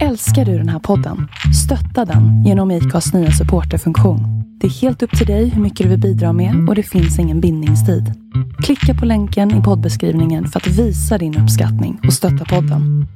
Älskar du den här podden? Stötta den genom IKAs nya supporterfunktion. Det är helt upp till dig hur mycket du vill bidra med och det finns ingen bindningstid. Klicka på länken i poddbeskrivningen för att visa din uppskattning och stötta podden.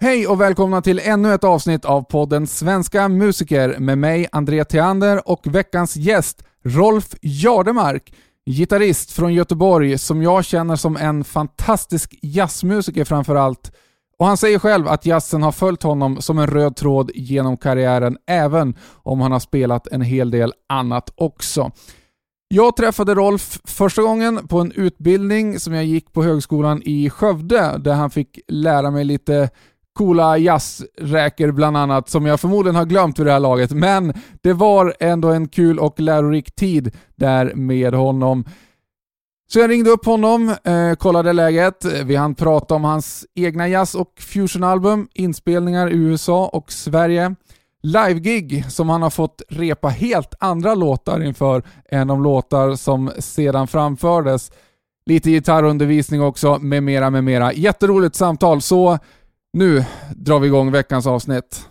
Hej och välkomna till ännu ett avsnitt av podden Svenska musiker med mig, André Theander och veckans gäst, Rolf Jardemark. Gitarrist från Göteborg som jag känner som en fantastisk jazzmusiker framför allt. Och han säger själv att jazzen har följt honom som en röd tråd genom karriären, även om han har spelat en hel del annat också. Jag träffade Rolf första gången på en utbildning som jag gick på högskolan i Skövde, där han fick lära mig lite coola jazzräker bland annat, som jag förmodligen har glömt vid det här laget. Men det var ändå en kul och lärorik tid där med honom. Så jag ringde upp honom, eh, kollade läget. Eh, vi hann prata om hans egna jazz och fusionalbum, inspelningar i USA och Sverige. Livegig som han har fått repa helt andra låtar inför än de låtar som sedan framfördes. Lite gitarrundervisning också, med mera, med mera. Jätteroligt samtal, så nu drar vi igång veckans avsnitt.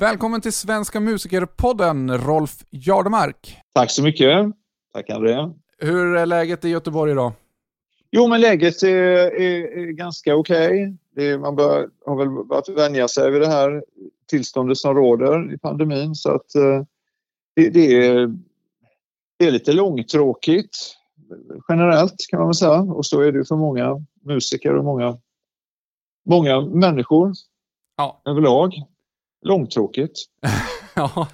Välkommen till Svenska musikerpodden, Rolf Jardemark. Tack så mycket. Tack André. Hur är läget i Göteborg idag? Jo, men läget är, är, är ganska okej. Okay. Man bör, har väl börjat vänja sig vid det här tillståndet som råder i pandemin. Så att eh, det, det, är, det är lite långtråkigt generellt kan man väl säga. Och så är det för många musiker och många, många människor ja. överlag långtråkigt. ja.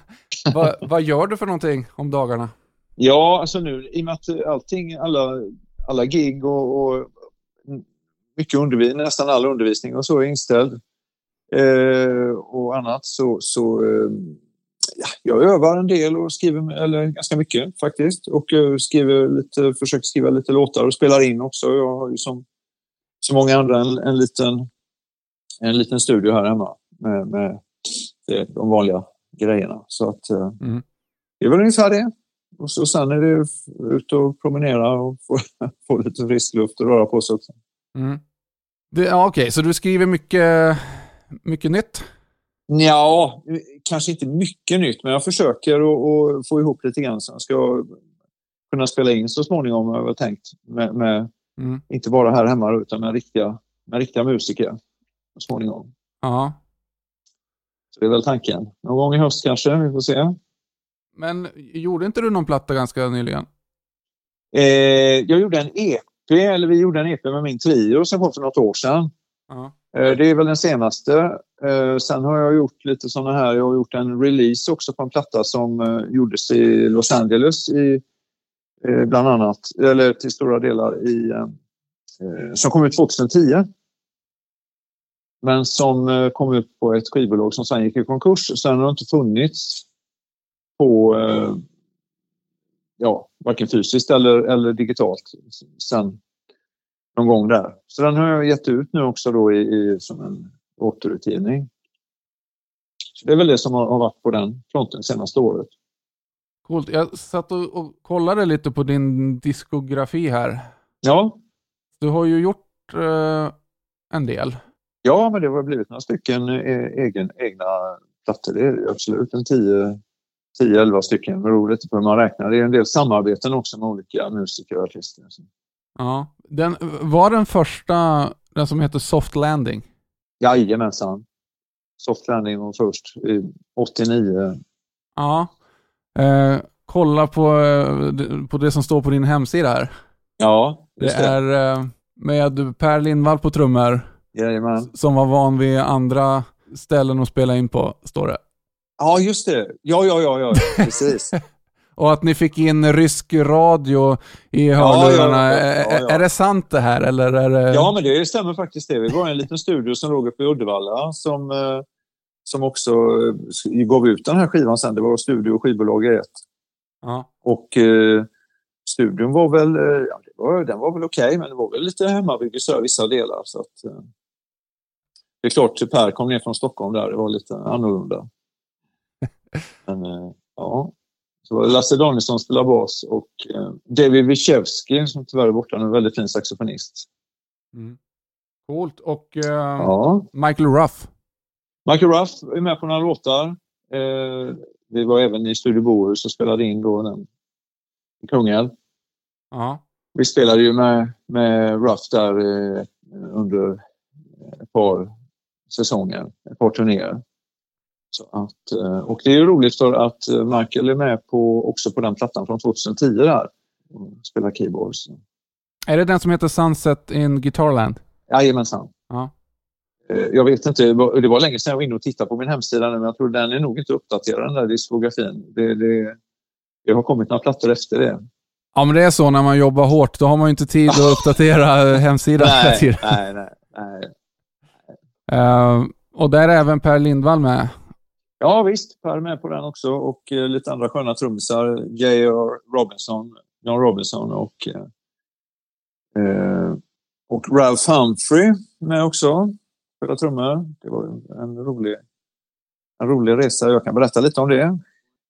Va, vad gör du för någonting om dagarna? Ja, alltså nu i och med att allting, alla, alla gig och, och mycket undervisning, nästan all undervisning och så är inställd eh, och annat så, så eh, ja, jag övar en del och skriver, eller ganska mycket faktiskt och eh, skriver lite, försöker skriva lite låtar och spelar in också. Jag har ju som så många andra en, en liten en liten studio här hemma med, med de vanliga grejerna. Så att eh, mm. det är väl ungefär det. Och så, sen är det ut och promenera och få, få lite frisk luft och röra på sig också. Mm. ja, Okej, okay. så du skriver mycket, mycket nytt? Ja, kanske inte mycket nytt, men jag försöker att få ihop lite grann jag ska kunna spela in så småningom, har jag tänkt. Med, med mm. Inte bara här hemma, utan med riktiga, med riktiga musiker så småningom. Ja. Så det är väl tanken. Någon gång i höst kanske, vi får se. Men gjorde inte du någon platta ganska nyligen? Eh, jag gjorde en EP, eller vi gjorde en EP med min trio som kom för något år sedan. Uh -huh. eh, det är väl den senaste. Eh, sen har jag gjort lite sådana här, jag har gjort en release också på en platta som eh, gjordes i Los Angeles i, eh, bland annat, eller till stora delar i, eh, som kom ut 2010 men som eh, kom ut på ett skivbolag som sen gick i konkurs. Sen har det inte funnits på eh, ja, varken fysiskt eller, eller digitalt sen någon gång där. Så den har jag gett ut nu också då i, i som en återutgivning. Så det är väl det som har, har varit på den fronten senaste året. Coolt. Jag satt och, och kollade lite på din diskografi här. Ja. Du har ju gjort eh, en del. Ja, men det har blivit några stycken eh, egen, egna plattor. Det är absolut. En 10-11 stycken. Beror lite på hur man räknar. Det är en del samarbeten också med olika musiker och artister. Ja, den, var den första den som heter Soft Landing? Jajamensan. Soft Landing var först, 89. Ja. Eh, kolla på, eh, på det som står på din hemsida här. Ja, det. det är eh, med Per Lindvall på trummor. Jajamän. Som var van vid andra ställen att spela in på, står det. Ja, just det. Ja, ja, ja, ja. precis. och att ni fick in rysk radio i hörlurarna. Ja, ja, ja, är det sant det här? Eller är det... Ja, men det stämmer faktiskt. det. Vi var i en liten studio som låg uppe i Uddevalla som, eh, som också eh, gav ut den här skivan sen. Det var studio och skivbolag i ett. Och eh, studion var väl, eh, ja, var, den var väl okej, okay, men det var väl lite hemmabygge i vissa delar. Så att, det är klart, Per kom ner från Stockholm där. Det var lite annorlunda. Men eh, ja, så var Lasse Danielsson spelar bas och eh, David Wiszewski som tyvärr är borta, en väldigt fin saxofonist. Mm. Coolt. Och eh, Ja. Michael Ruff. Michael Ruff är med på några låtar. Eh, vi var även i Studio Bohus och spelade in då den i Kungälv. Ja. Vi spelade ju med, med Ruff där eh, under ett par säsonger, ett par turnéer. Så att, eh, och det är ju roligt för att eh, Michael är med på, också på den plattan från 2010 där och spelar keyboards. Är det den som heter Sunset in Guitarland? Jajamensan. Ja. Eh, Jag vet inte, det var, länge sedan jag var inne och tittade på min hemsida nu, men jag tror den är nog inte uppdaterad den där diskografin. Det, det, det har kommit några plattor efter det. Ja, men det är så när man jobbar hårt. Då har man ju inte tid att uppdatera hemsidan hela nej, tiden. nej, nej, nej. Eh, och där är även Per Lindvall med. Ja visst, Per är med på den också och eh, lite andra sköna trummisar. J.R. Robinson, John Robinson och, eh, eh, och Ralph Humphrey med också. Spelar trummor. Det var en rolig, en rolig resa. Jag kan berätta lite om det.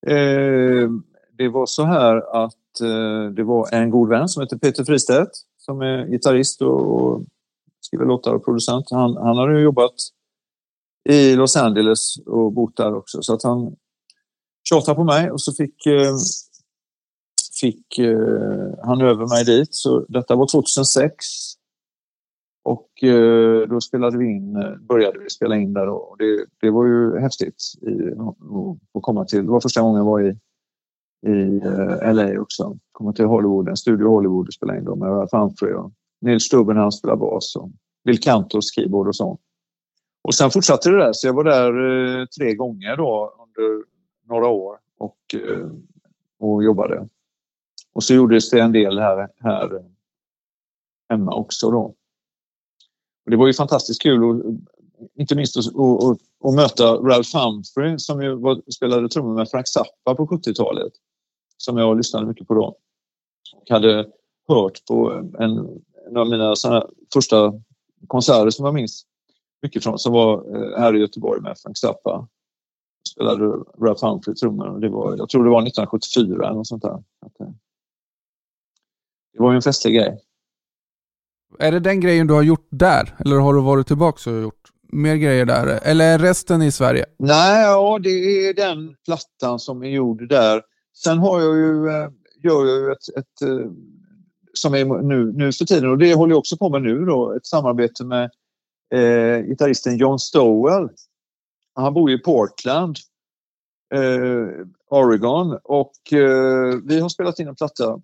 Eh, det var så här att eh, det var en god vän som heter Peter Fristedt som är gitarrist och, och skriver låtar och producent. Han, han hade ju jobbat i Los Angeles och bott där också. Så att han tjatade på mig och så fick, eh, fick eh, han över mig dit. Så detta var 2006. Och eh, då spelade vi in, började vi spela in där och det, det var ju häftigt i, att komma till. Det var första gången jag var i, i eh, LA också. Komma till Hollywood, en studio i Hollywood och spela in då med Ralph Humphrey och Nils Stubben han spelar bas och Bill Cantos keyboard och sånt. Och sen fortsatte det där, så jag var där eh, tre gånger då under några år och, eh, och jobbade. Och så gjordes det en del här, här eh, hemma också då. Och det var ju fantastiskt kul, och, eh, inte minst att, och, och, och möta Ralph Humphrey som ju var, spelade trummor med Frank Zappa på 70-talet. Som jag lyssnade mycket på då. Och hade hört på en, en av mina första konserter som jag minns mycket från, som var eh, här i Göteborg med Frank Zappa. Spelade Ralph Humphrey trummor. och Det var, jag tror det var 1974 eller något sånt där. Eh, Det var ju en festlig grej. Är det den grejen du har gjort där? Eller har du varit tillbaka och gjort mer grejer där? Eller är resten i Sverige? Nej, ja, det är den plattan som är gjord där. Sen har jag ju, eh, gör jag ju ett, ett som är nu, nu för tiden och det håller jag också på med nu då, ett samarbete med eh, gitarristen John Stowell. Han bor i Portland, eh, Oregon och eh, vi har spelat in en platta.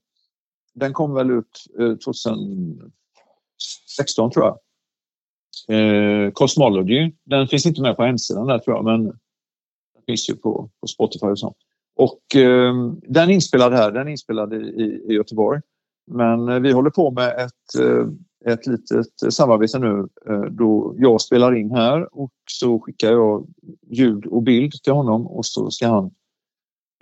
Den kom väl ut eh, 2016 tror jag. Eh, Cosmology. Den finns inte med på hemsidan där tror jag men den finns ju på, på Spotify och så. Och eh, den är inspelad här, den är inspelad i, i Göteborg. Men eh, vi håller på med ett, eh, ett litet samarbete nu eh, då jag spelar in här och så skickar jag ljud och bild till honom och så ska han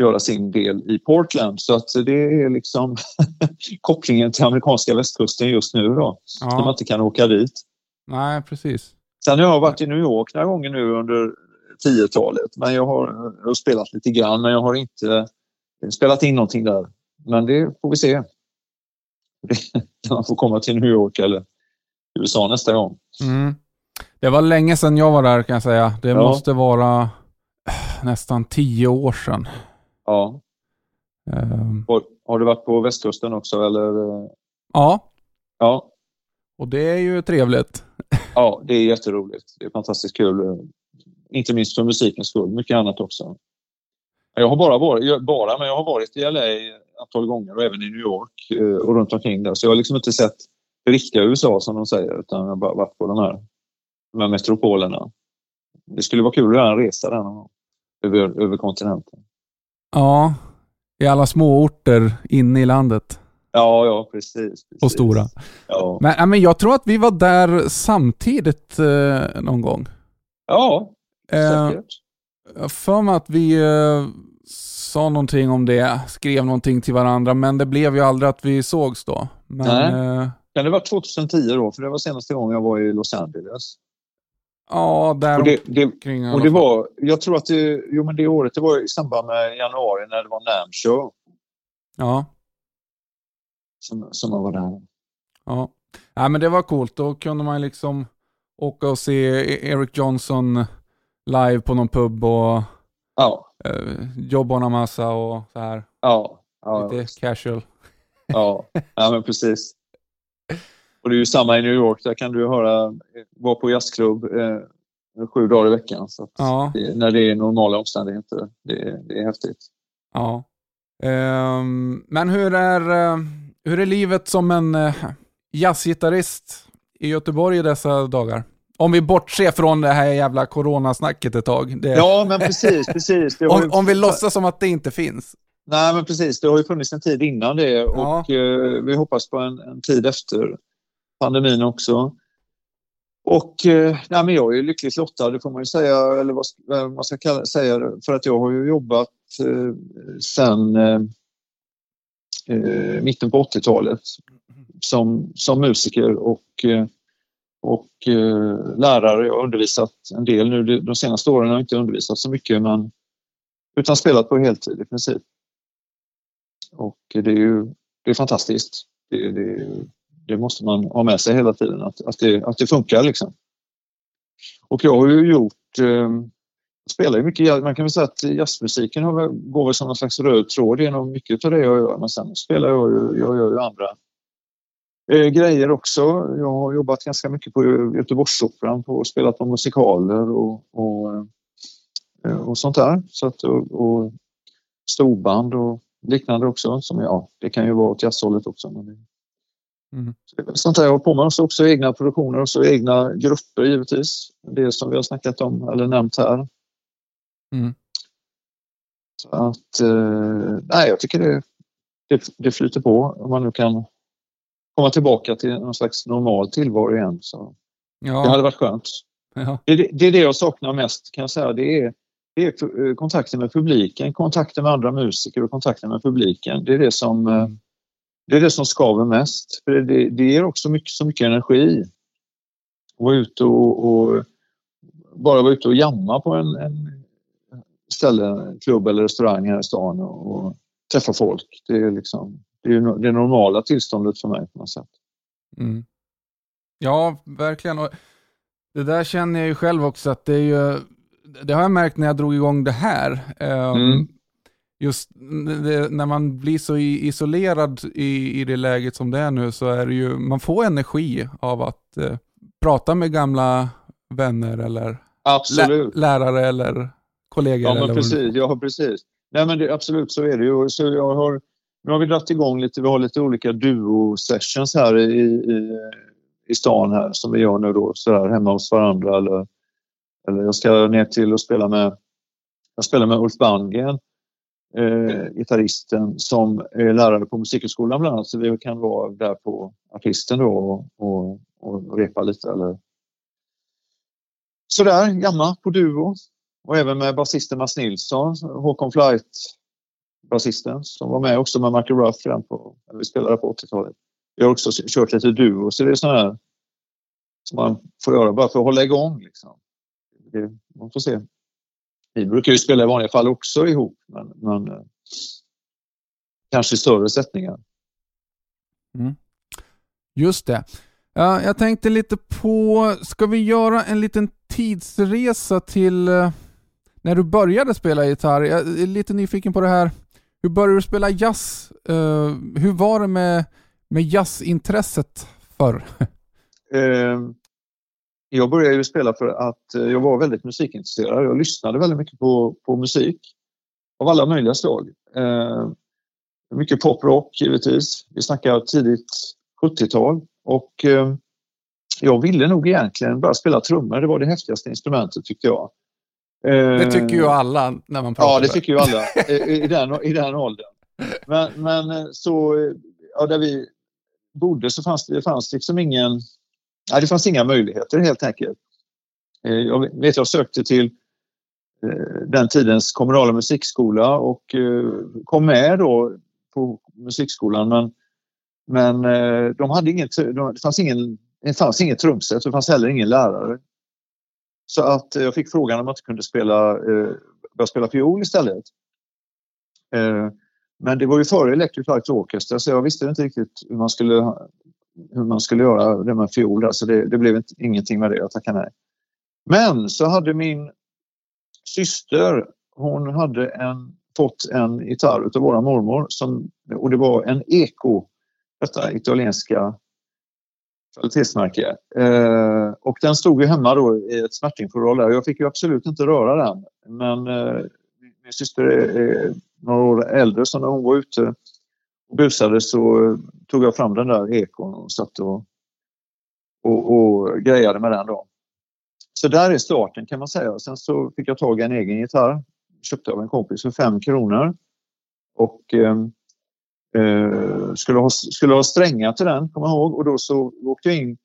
göra sin del i Portland. Så att det är liksom kopplingen till amerikanska västkusten just nu då. Ja. När man inte kan åka dit. Nej, precis. Sen har jag varit i New York några gånger nu under 10-talet. Men jag har, jag har spelat lite grann men jag har inte spelat in någonting där. Men det får vi se. Man får komma till New York eller USA nästa gång. Mm. Det var länge sedan jag var där kan jag säga. Det Ja. måste vara eh, nästan tio år sedan. Ja. Ehm, Har, har du varit på västkusten också eller? ja, Ja. och det är ju trevligt. Ja, det är jätteroligt. Det är fantastiskt kul. Inte minst för musikens skull. Mycket annat också. Jag har bara varit, bara, men jag har varit i LA antal gånger och även i New York eh, och runt omkring där. Så jag har liksom inte sett det riktiga USA som de säger utan jag har bara varit på de här, de här metropolerna. Det skulle vara kul att göra en resa där någon gång. Över, över kontinenten. Ja, i alla små orter inne i landet. Ja, ja, precis. precis. Och stora. Ja, Men, men jag tror att vi var där samtidigt eh, någon gång. ja Eh, säkert. Har för mig att vi eh, sa någonting om det, skrev någonting till varandra, men det blev ju aldrig att vi sågs då. Men, Nej. eh, Kan det vara 2010 då? För det var senaste gången jag var i Los Angeles. Ja, där Och det, det, kring och det var, jag tror att det, jo men det året, det var i samband med januari när det var NAM show Ja, som, som man var där. ja. ja, men det var coolt. Då kunde man liksom åka och se E- Eric Johnson live på någon pub och Ja, eh, en massa och så här. ja, ja, Lite casual. ja, ja men precis. Och det är ju samma i New York, där kan du höra, vara på jazzklubb eh, sju dagar i veckan. Så Ja, det, när det är normala omständigheter. Det, det är häftigt. ja. Ehm, men hur är, eh, hur är livet som en uh, jazzgitarrist i Göteborg i dessa dagar? Om vi bortser från det här jävla coronasnacket ett tag. Det, Ja, men precis, precis. Har om, ju- om vi låtsas som att det inte finns. Nej, men precis. Det har ju funnits en tid innan det och Ja. eh, vi hoppas på en, en tid efter pandemin också. Och eh, nej, men jag är ju lyckligt lottad, det får man ju säga, eller vad, man ska kalla, säga, för att jag har ju jobbat eh, sedan eh, eh, mitten på 80-talet som, som musiker och, eh, och eh, lärare. Jag har undervisat en del nu. De- senaste åren har jag inte undervisat så mycket men utan spelat på heltid i princip. Och det är ju det är fantastiskt. Det, det, det måste man ha med sig hela tiden, att, att, det, att det funkar liksom. Och jag har ju gjort, eh, spelar ju mycket, man kan väl säga att jazzmusiken har, går väl som någon slags röd tråd genom mycket av det jag gör. Men sen spelar jag ju, jag gör ju andra eh, grejer också. Jag har jobbat ganska mycket på Göteborgsoperan, på, spelat på musikaler och, och, eh, och sånt där. Så att, och, och storband och liknande också. Som, ja, det kan ju vara åt jazzhållet också. Men det, Mm. sånt där jag har på med. Och så också egna produktioner och så egna grupper givetvis. Det som vi har snackat om eller nämnt här. Mm. Så att, eh, nej, jag tycker det, det, det flyter på. Om man nu kan komma tillbaka till någon slags normal tillvaro igen. Så det hade Ja, varit skönt. ja. Det, är det- är det jag saknar mest kan jag säga. Det är, det är eh, kontakten med publiken, kontakten med andra musiker och kontakten med publiken. Det är det som, eh, Mm. det, är det som skaver mest. För det, det ger också mycket, så mycket energi. Att vara ute och, och bara vara ute och jamma på en, en ställe, klubb eller restaurang här i stan och, och träffa folk. Det är liksom det, är det normala tillståndet för mig på något sätt. Mm. Ja, verkligen. Och det där känner jag ju själv också att det är ju, det har jag märkt när jag drog igång det här. Ehm, Mm. Just det, när man blir så isolerad i, i det läget som det är nu så är det ju, man får energi av att eh, prata med gamla vänner eller lä- lärare eller kollegor. Ja, men precis. Ja, precis. Nej, men det, absolut så är det ju. Så jag har, nu har vi dragit igång lite, vi har lite olika duo-sessions här i, i, i stan här som vi gör nu då, sådär hemma hos varandra. Eller, eller jag ska ner till och spela med, jag spelar med Ulf Bandgren, eh, gitarristen som är lärare på Musikhögskolan bland annat. Så vi kan vara där på artisten då och, och, och repa lite eller sådär, gamla på duo. Och även med basisten Mats Nilsson, Håkon Flight, basisten, som var med också med Michael Ruff redan på, när vi spelade på 80-talet. Vi har också kört lite duo, så det är sådana här som man får göra bara för att hålla igång. Liksom. Det, man får se. Vi brukar ju spela i vanliga fall också ihop, men, men eh, kanske i större sättningar. Mm. Just det. Uh, jag tänkte lite på, ska vi göra en liten tidsresa till uh, när du började spela gitarr? Jag är lite nyfiken på det här. Hur började du spela jazz? Uh, hur var det med, med jazzintresset förr? Uh, jag började ju spela för att eh, jag var väldigt musikintresserad. Jag lyssnade väldigt mycket på, på musik av alla möjliga slag. Uh, mycket poprock givetvis. Vi snackar tidigt 70-tal och ehm, jag ville nog egentligen bara spela trummor. Det var det häftigaste instrumentet tyckte jag. Eh, Det tycker ju alla när man pratar. Ja, det tycker ju alla i, den, i den åldern. Men, men eh, så, eh, ja, där vi bodde så fanns det, fanns liksom ingen, nej, det fanns inga möjligheter helt enkelt. Eh, Jag vet, jag sökte till eh, den tidens kommunala musikskola och eh, kom med då på musikskolan men, men eh, de hade inget, de, det fanns ingen det fanns inget trumset det fanns heller ingen lärare. Så att eh, jag fick frågan om jag inte kunde spela, eh, börja spela fiol istället. Eh, men det var ju före Electric Light Orchestra så jag visste inte riktigt hur man skulle, hur man skulle göra det med fiol där, så det, det blev inte, ingenting med det. Jag tackade nej. Men så hade min syster, hon hade en, fått en gitarr av våra mormor som, och det var en Eco, detta italienska kvalitetsmärke. Eh, och den stod ju hemma då i ett smärtinfodral där. Jag fick ju absolut inte röra den. Men eh, min syster är, är några år äldre så när hon var ute och busade så tog jag fram den där ekon och satt och, och, och grejade med den då. Så där är starten kan man säga. Sen så fick jag tag i en egen gitarr. Köpte av en kompis för fem kronor. Och eh, eh, skulle, ha, skulle ha strängar till den, kommer jag ihåg. Och då så åkte jag in,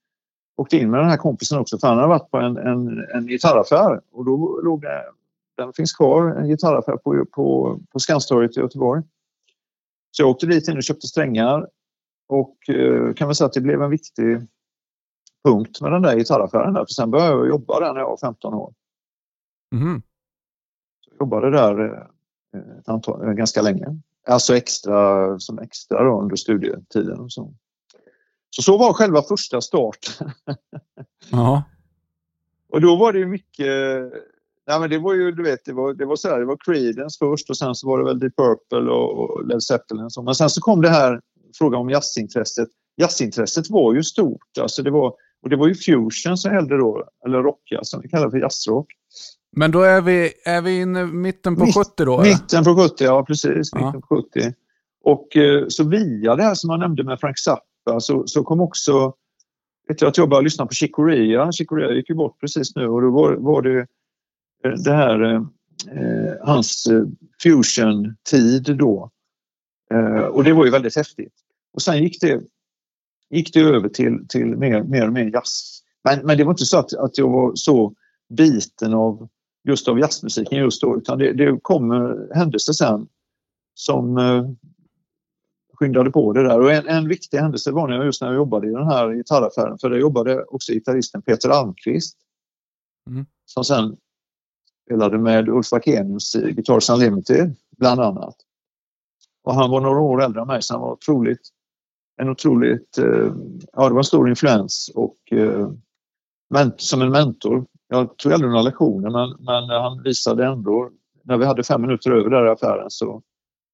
åkte in med den här kompisen också för han hade varit på en, en, en gitarraffär. Och då låg det, den finns kvar, en gitarraffär på, på, på Skanstorget i Göteborg. Så jag åkte dit in och köpte strängar. Och eh, kan väl säga att det blev en viktig punkt med den där gitarraffären. Där. För sen började jag jobba där när jag var 15 år. Mm. Jag jobbade där eh, antal, eh, ganska länge. Alltså extra, som extra då under studietiden. Och så. så så var själva första starten. Ja. och då var det mycket Nej, men det var ju, du vet, det var, det var så här, det var Creedence först och sen så var det väl Deep Purple och, och Led Zeppelin. Och så. Men sen så kom det här, frågan om jazzintresset. Jazzintresset var ju stort. Alltså det var, och det var ju fusion som gällde då, eller rockjazz som vi kallar för jazzrock. Men då är vi, är vi inne mitten på Mitt- 70 då? Mitten på 70, ja precis. Ja. Mitten på 70. Och eh, så via det här som jag nämnde med Frank Zappa så, så kom också... Jag att jag började lyssna på Chick Corea. Chick Corea gick ju bort precis nu och då var, var det eh, det här eh, eh, hans fusion-tid då. Eh, och det var ju väldigt häftigt. Och sen gick det, gick det över till, till mer, mer och mer jazz. Men, men det var inte så att, att jag var så biten av just av jazzmusiken just då utan det, det kom eh, händelser sen som eh, skyndade på det där. Och en, en viktig händelse var när jag, just när jag jobbade i den här gitarraffären för där jobbade också gitarristen Peter Almqvist Mm. som sen spelade med Ulf Akenius i Guitars Unlimited bland annat. Och han var några år äldre än mig så han var otroligt, en otroligt, eh, ja det var en stor influens och eh, som en mentor. Jag tog aldrig några lektioner men, men han visade ändå, när vi hade fem minuter över där i affären så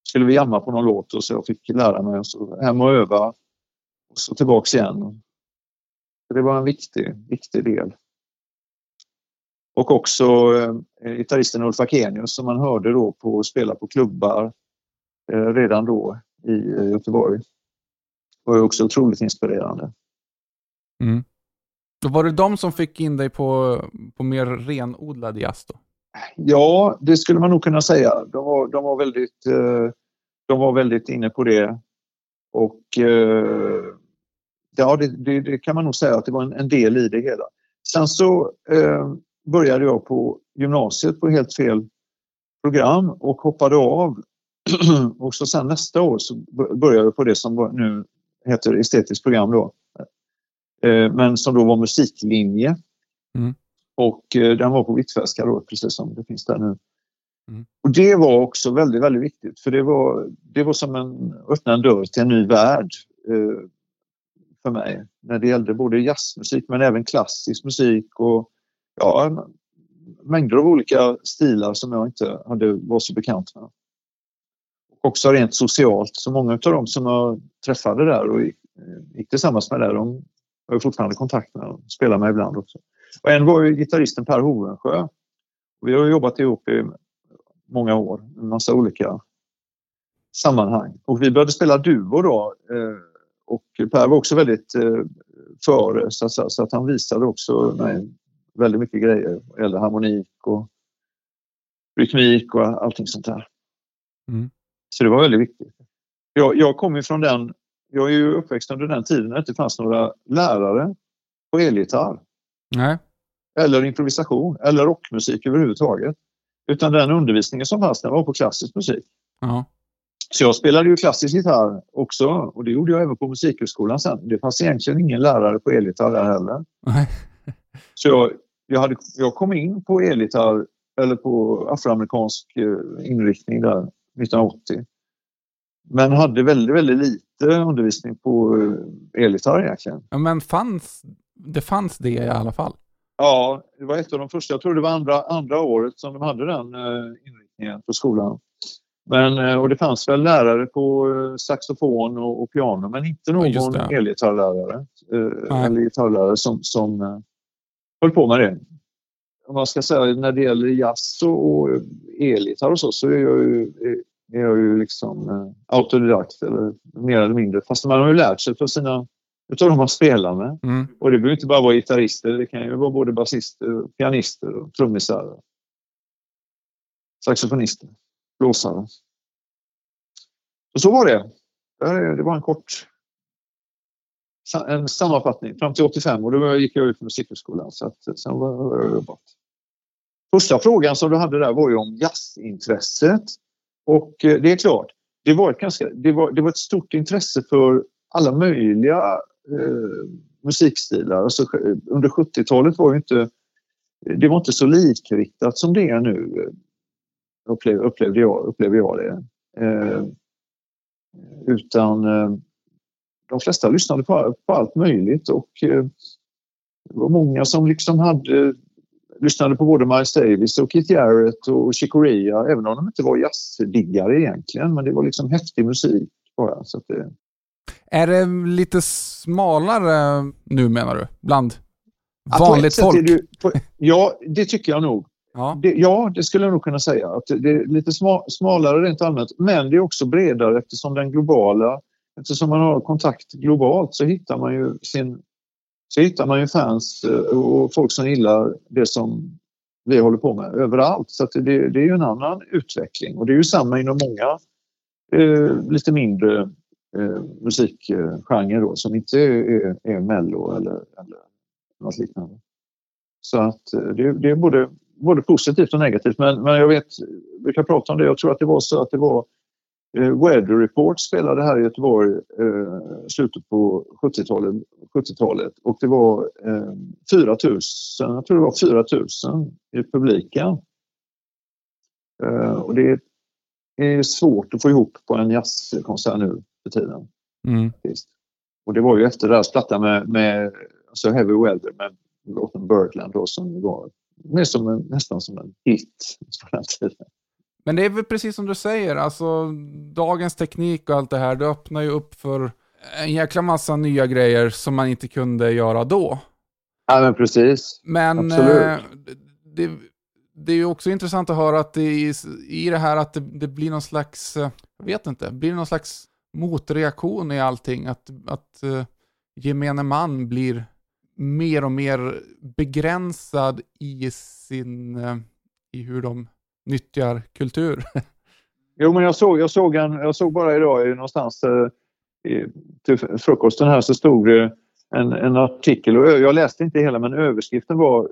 skulle vi jamma på någon låt och så jag fick lära mig och så hem och öva och så tillbaks igen. Så det var en viktig, viktig del. Och också eh, gitarristen Ulf Akenius som man hörde då på spela på klubbar eh, redan då i eh, Göteborg. var ju också otroligt inspirerande. Mm. Då var det de som fick in dig på, på mer renodlad jazz då? Ja, det skulle man nog kunna säga. De var, de var, väldigt, eh, de var väldigt inne på det. Och eh, ja, det, det, det kan man nog säga att det var en, en del i det hela. Sen så eh, började jag på gymnasiet på helt fel program och hoppade av. och så sen nästa år så började jag på det som nu heter estetiskt program då. Eh, men som då var musiklinje. Mm. Och eh, den var på Hvitfeldtska då, precis som det finns där nu. Mm. Och det var också väldigt, väldigt viktigt för det var, det var som en öppna en dörr till en ny värld eh, för mig. När det gällde både jazzmusik men även klassisk musik och ja, mängder av olika stilar som jag inte hade var så bekant med. Och också rent socialt, så många av dem som jag träffade där och gick, eh, gick tillsammans med där, de har jag fortfarande kontakt med och spelar med ibland också. Och en var ju gitarristen Per Hovensjö. Vi har jobbat ihop i många år, en massa olika sammanhang. Och vi började spela duo då. eh, Och Per var också väldigt eh, före, så att, säga, så att han visade också mig väldigt mycket grejer. Eller harmonik och rytmik och allting sånt där. Mm. Så det var väldigt viktigt. Jag, jag kommer från den, jag är ju uppväxt under den tiden när det inte fanns några lärare på elgitarr Nej. eller improvisation eller rockmusik överhuvudtaget. Utan den undervisningen som fanns den var på klassisk musik. Ja. Så jag spelade ju klassisk gitarr också och det gjorde jag även på Musikhögskolan sen. Det fanns egentligen ingen lärare på elgitarr där heller. Nej. Så jag, jag, hade, jag kom in på elgitarr eller på afroamerikansk eh, inriktning där 1980. Men hade väldigt, väldigt lite undervisning på eh, elgitarr egentligen. Ja, men fanns, det fanns det i alla fall? Ja, det var ett av de första. Jag tror det var andra, andra året som de hade den uh, inriktningen på skolan. Men, uh, och det fanns väl lärare på saxofon och, och, piano men inte någon ja, elgitarrlärare eller gitarrlärare som, som höll på med det. Om man ska säga när det gäller jazz och, och elgitarr och så, så är jag ju, är jag ju liksom autodidakt eller mer eller mindre. Fast man har ju lärt sig för sina utav de man spelar med. Mm. Och det behöver inte bara vara gitarrister, det kan ju vara både basister, pianister, och trummisar, saxofonister, blåsare. Så, så var det. Det var en kort en sammanfattning fram till 85 och då gick jag ut från musikhögskolan. Så att, sen var jag jobbat. Första frågan som du hade där var ju om jazzintresset. Och eh, det är klart, det var ett, ganska, det var, det var ett stort intresse för alla möjliga eh, musikstilar. Alltså, eh, under 70-talet var inte det var inte så likriktat som det är nu, eh, upplev, upplevde jag, upplever jag det. Eh, utan eh, de flesta lyssnade på, på allt möjligt och eh, det var många som liksom hade lyssnade på både Miles Davis och Keith Jarrett och Chick Corea, även om de inte var jazzdiggare egentligen. Men det var liksom häftig musik bara. Så det, är det lite smalare nu menar du? Bland vanligt folk? Du, på, ja, det tycker jag nog. Ja. Det, ja, det skulle jag nog kunna säga. Att det är lite sma, smalare rent allmänt. Men det är också bredare eftersom den globala... Eftersom man har kontakt globalt så hittar man ju sin... Så hittar man ju fans eh, och folk som gillar det som vi håller på med överallt. Så det, det, är ju en annan utveckling. Och det är ju samma inom många eh, lite mindre eh, musikgenrer då, som inte är, är mello eller, eller något liknande. Så att eh, det, det är både, både positivt och negativt. Men, men jag vet, vi kan prata om det, jag tror att det var så att det var Weather Report spelade här i Göteborg eh, slutet på 70-talet 70 och det var eh, 4 000, jag tror det var 4 000 i publiken. Eh, och det är svårt att få ihop på en jazzkonsert nu för tiden. Mm. Och det var ju efter deras platta med, med alltså Heavy Weather med låten Birdland då som var som en, nästan som en hit på den tiden. Men det är väl precis som du säger, alltså dagens teknik och allt det här, det öppnar ju upp för en jäkla massa nya grejer som man inte kunde göra då. Ja, men precis. Men eh, det, det är ju också intressant att höra att det i, i det här att det, det, blir någon slags, eh, jag vet inte, blir någon slags motreaktion i allting. Att, att uh, gemene man blir mer och mer begränsad i sin, uh, i hur de nyttjar kultur. jo, men jag såg, jag såg, en, jag såg bara idag någonstans i, till frukosten här så stod det en, en artikel och jag läste inte hela men överskriften var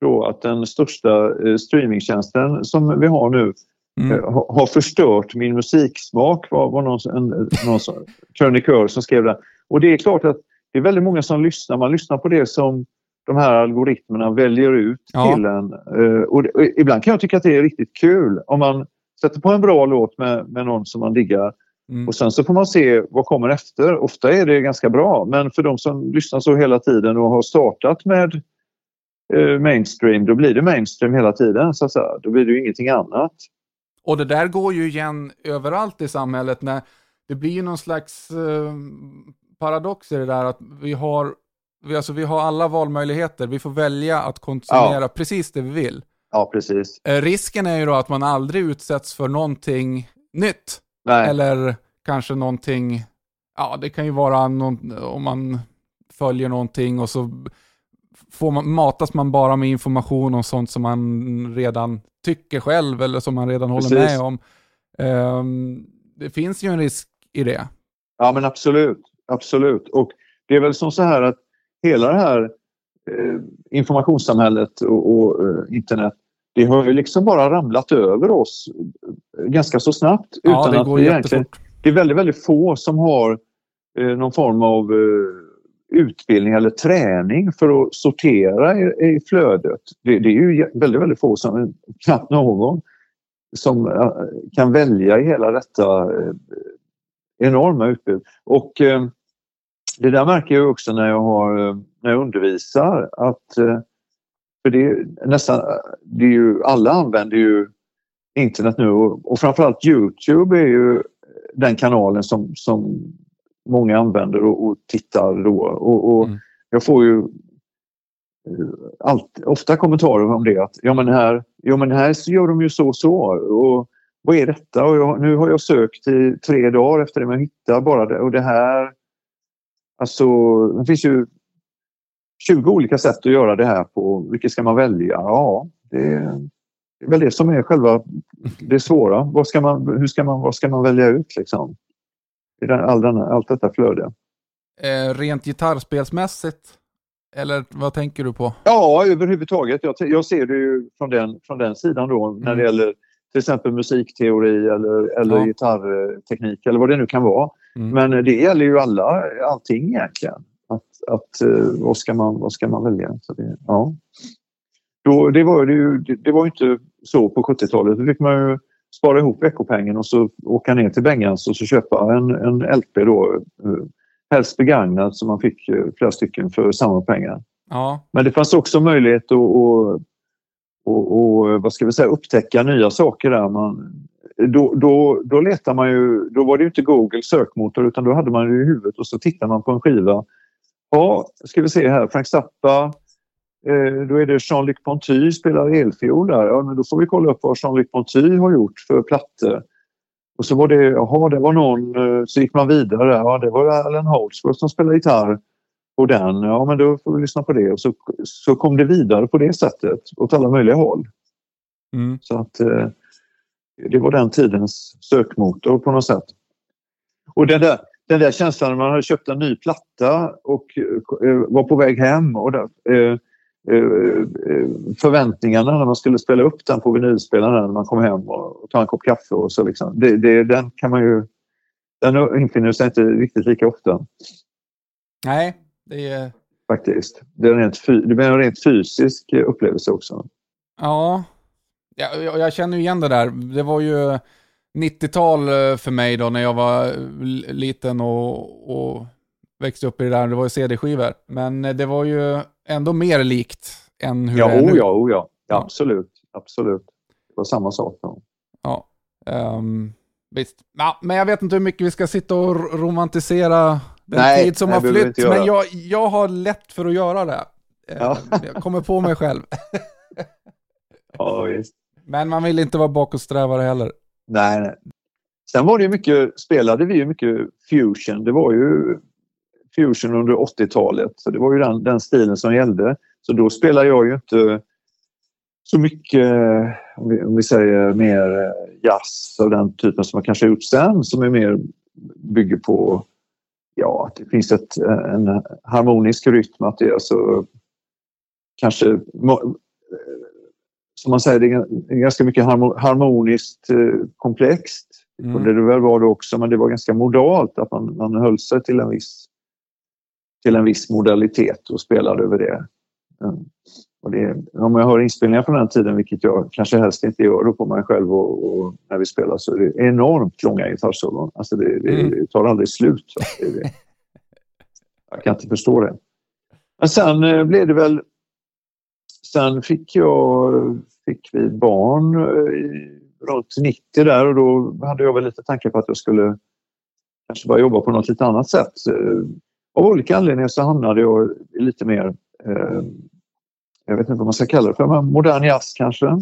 då att den största streamingtjänsten som vi har nu mm. Eh, har förstört min musiksmak var, var någon, en, någon krönikör som skrev det. Och det är klart att det är väldigt många som lyssnar. Man lyssnar på det som de här algoritmerna väljer ut ja. till en. Eh, och, och ibland kan jag tycka att det är riktigt kul om man sätter på en bra låt med, med någon som man diggar mm. och sen så får man se vad kommer efter. Ofta är det ganska bra men för de som lyssnar så hela tiden och har startat med eh, mainstream, då blir det mainstream hela tiden. Så att säga. Då blir det ju ingenting annat. Och det där går ju igen överallt i samhället när det blir ju någon slags eh, paradox i det där att vi har, vi, alltså, vi har alla valmöjligheter. Vi får välja att konsumera ja. precis det vi vill. Ja, precis. Eh, risken är ju då att man aldrig utsätts för någonting nytt. Nej. Eller kanske någonting, ja det kan ju vara någon, om man följer någonting och så får man, matas man bara med information om sånt som man redan tycker själv eller som man redan Precis. håller med om. Um, det finns ju en risk i det. Ja, men absolut. Absolut. Och det är väl som så här att hela det här eh, informationssamhället och, och eh, internet det har ju liksom bara ramlat över oss eh, ganska så snabbt. Ja, utan det går att egentligen, Det är väldigt, väldigt få som har eh, någon form av eh, utbildning eller träning för att sortera i, i flödet. Det, det, är ju väldigt, väldigt få, som, knappt någon, som kan välja i hela detta enorma utbud. Och uh, det där märker jag också när jag, har, när jag undervisar att för det är nästan, det är ju, alla använder ju internet nu och, och framförallt Youtube är ju den kanalen som, som många använder och, och tittar då. Och, och mm. Jag får ju eh, allt, ofta kommentarer om det att ja men här, ja, men här gör de ju så och så. Och vad är detta? Och jag, nu har jag sökt i tre dagar efter det men hittar bara det. Och det här... Alltså, det finns ju 20 olika sätt att göra det här på. Vilket ska man välja? Ja, det är, det är väl det som är själva det svåra. Vad ska man, hur ska man, vad ska man välja ut liksom? all denna, allt detta flöde. Eh, rent gitarrspelsmässigt? Eller vad tänker du på? Ja, överhuvudtaget. Jag, jag ser det ju från den, från den sidan då mm. när det gäller till exempel musikteori eller, eller ja. gitarrteknik eller vad det nu kan vara. Mm. Men det gäller ju alla, allting egentligen. Att, att, eh, vad, ska man, vad ska man välja? Så det, ja. Då, det, var ju, det, det var inte så på 70-talet. Då fick man ju spara ihop veckopengen och så åka ner till Bengans och så köpa en, en LP då. Eh, helst begagnad så man fick eh, flera stycken för samma pengar. Ja. Men det fanns också möjlighet att och, och, och, vad ska vi säga, upptäcka nya saker där. Man, då, då, då letar man ju, då var det inte Google sökmotor utan då hade man det i huvudet och så tittar man på en skiva. Ja, ska vi se här, Frank Zappa, Eh, då är det Jean-Luc Ponty spelar elfiol där. Ja, men då får vi kolla upp vad Jean-Luc Ponty har gjort för plattor. Och så var det, jaha, det var någon, eh, så gick man vidare. Ja, det var Alan Holdsworth som spelade gitarr på den. Ja, men då får vi lyssna på det. Och så, så kom det vidare på det sättet åt alla möjliga håll. Mm. Så att eh, det var den tidens sökmotor på något sätt. Och den där, den där känslan när man hade köpt en ny platta och var på väg hem och där, Eh, eh, förväntningarna när man skulle spela upp den på vinylspelaren när man kom hem och tar en kopp kaffe och så liksom. Det, det, den kan man ju... Den infinner sig inte riktigt lika ofta. Nej, det är... Faktiskt. Det är, en rent, det blir en rent fysisk upplevelse också. Ja, jag, jag känner igen det där. Det var ju 90-tal eh, för mig då när jag var liten och, och växte upp i det där. Det var ju CD-skivor. Men det var ju ändå mer likt än hur ja, det är nu. Ja, oh ja. ja. Absolut. Absolut. Det var samma sak. Då. Ja. Um, visst. Ja, men jag vet inte hur mycket vi ska sitta och romantisera den nej, tid som nej, har flytt. Men jag, jag har lätt för att göra det. Ehm, ja. Jag kommer på mig själv. ja, visst. Men man vill inte vara bakåtsträvare heller. Nej, nej. Sen var det mycket, spelade vi ju mycket fusion. Det var ju fusion under 80-talet. Så det var ju den, den stilen som gällde. Så då spelade jag ju inte så mycket, om vi, om vi säger mer eh, jazz av den typen som man kanske har gjort sen som är mer bygger på ja, att det finns ett, en harmonisk rytm. Att det är alltså kanske som man säger, det är ganska mycket harmoniskt eh, komplext. Mm. Och det väl var det också, men det var ganska modalt att man, man höll sig till en viss till en viss modalitet och spelade över det. Mm. Och det, om jag hör inspelningar från den tiden, vilket jag kanske helst inte gör då på mig själv och, och när vi spelar, så är det enormt långa gitarrsolon. Alltså det, det, mm. det, tar aldrig slut. Det, jag kan inte förstå det. Men sen eh, blev det väl... Sen fick jag fick vi barn eh, runt 90 där och då hade jag väl lite tankar på att jag skulle kanske bara jobba på något lite annat sätt. Eh, av olika anledningar så hamnade jag lite mer, eh, jag vet inte vad man ska kalla det för, modern jazz kanske.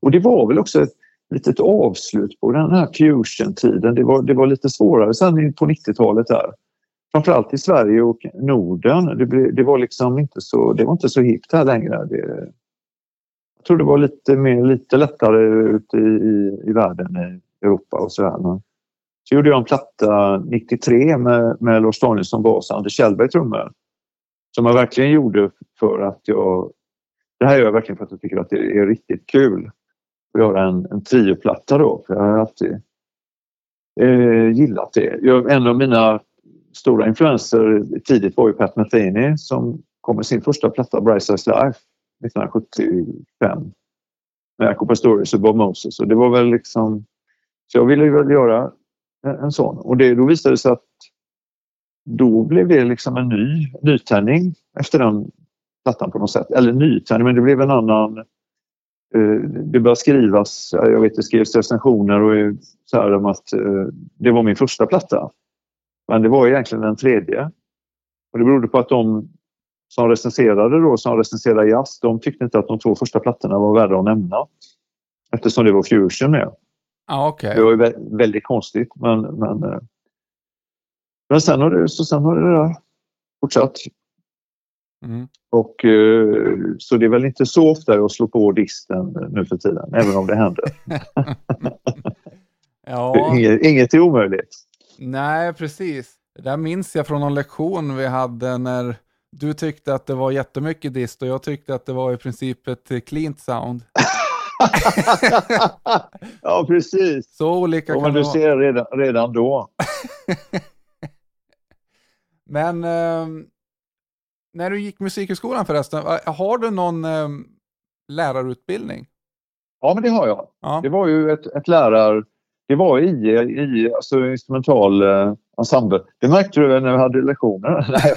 Och det var väl också ett litet avslut på den här fusion-tiden. Det var, det var lite svårare sen på 90-talet där. Framförallt i Sverige och Norden. Det, ble, det var liksom inte så, det var inte så hippt här längre. Det, jag tror det var lite, mer, lite lättare ute i, i, i världen, i Europa och så där. Så gjorde jag en platta 93 med, med Lars Danielsson bas och Anders Kjellberg trummor. Som jag verkligen gjorde för att jag... Det här gör jag verkligen för att jag tycker att det är riktigt kul att göra en, en trioplatta då. För jag har alltid eh, gillat det. Jag, en av mina stora influenser tidigt var ju Pat Metheny som kom med sin första platta Bright Size Life 1975 med Jacob Stories och Bob Moses. Och det var väl liksom... Så jag ville väl göra en, en sån. Och det, då visade det sig att då blev det liksom en ny nytändning efter den plattan på något sätt. Eller nytändning, men det blev en annan... Eh, det började skrivas, jag vet det skrevs recensioner och så här om att eh, det var min första platta. Men det var egentligen den tredje. Och det berodde på att de som recenserade då, som recenserade jazz, de tyckte inte att de två första plattorna var värda att nämna. Eftersom det var fusion med. Ah, okay. Det var ju väldigt konstigt men, men, eh, men sen har det, så sen har det där fortsatt. Mm. Och, eh, så det är väl inte så ofta jag slår på disten nu för tiden, även om det händer. ja. inget, inget är omöjligt. Nej, precis. Det där minns jag från någon lektion vi hade när du tyckte att det var jättemycket dist och jag tyckte att det var i princip ett cleant sound. ja, precis. Så olika kan du ser redan, redan då. Men eh, när du gick musikhögskolan förresten, har du någon eh, lärarutbildning? Ja, men det har jag. Ja. Det var ju ett, ett lärar... Det var i, i alltså instrumental eh, ensemble. Det märkte du när vi hade lektioner. Nej,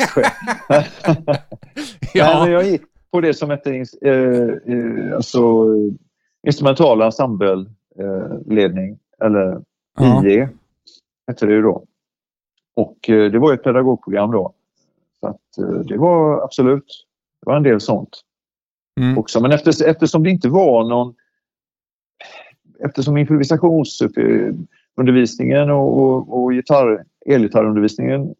jag ja. Men jag gick på det som hette eh, eh, alltså, instrumental ensembleledning, eller ja. IE hette det ju då. Och eh, det var ett pedagogprogram då. Så att, eh, det var absolut, det var en del sånt mm. också. Men efter, eftersom det inte var någon Eftersom improvisationsundervisningen eh, och, och, och gitarr, elgitarrundervisningen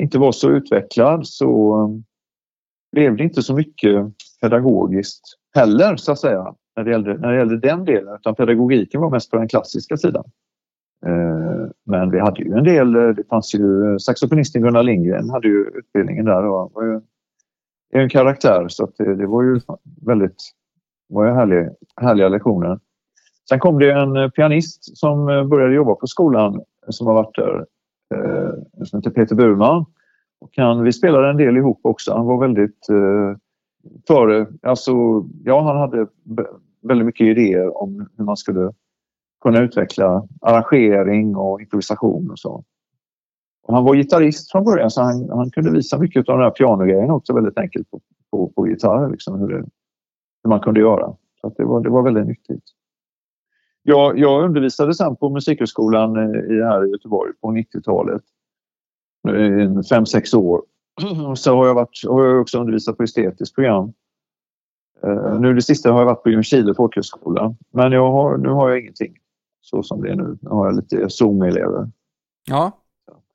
inte var så utvecklad så eh, blev det inte så mycket pedagogiskt heller så att säga när det gällde, när det gällde den delen utan pedagogiken var mest på den klassiska sidan. Eh, men vi hade ju en del, eh, det fanns ju saxofonisten Gunnar Lindgren hade ju utbildningen där och var ju en karaktär så att det, det var ju väldigt var ju härlig, härliga lektioner. Sen kom det en eh, pianist som eh, började jobba på skolan eh, som har varit där, som heter Peter Burman. Och han, vi spelade en del ihop också. Han var väldigt eh, före, alltså ja han hade väldigt mycket idéer om hur man skulle kunna utveckla arrangering och improvisation och så. Och han var gitarrist från början så han, han kunde visa mycket av den här pianogrejen också väldigt enkelt på, på, på gitarr, liksom, hur, det, hur man kunde göra. Så det, var, det var väldigt nyttigt. Jag, jag undervisade sen på Musikhögskolan i, här i Göteborg på 90-talet. Fem, sex år. Och så har jag, varit, har jag också undervisat på estetiskt program. Uh, nu det sista har jag varit på Ljungskile folkhögskola. Men jag har, nu har jag ingenting så som det är nu. Nu har jag lite Zoom-elever. Ja.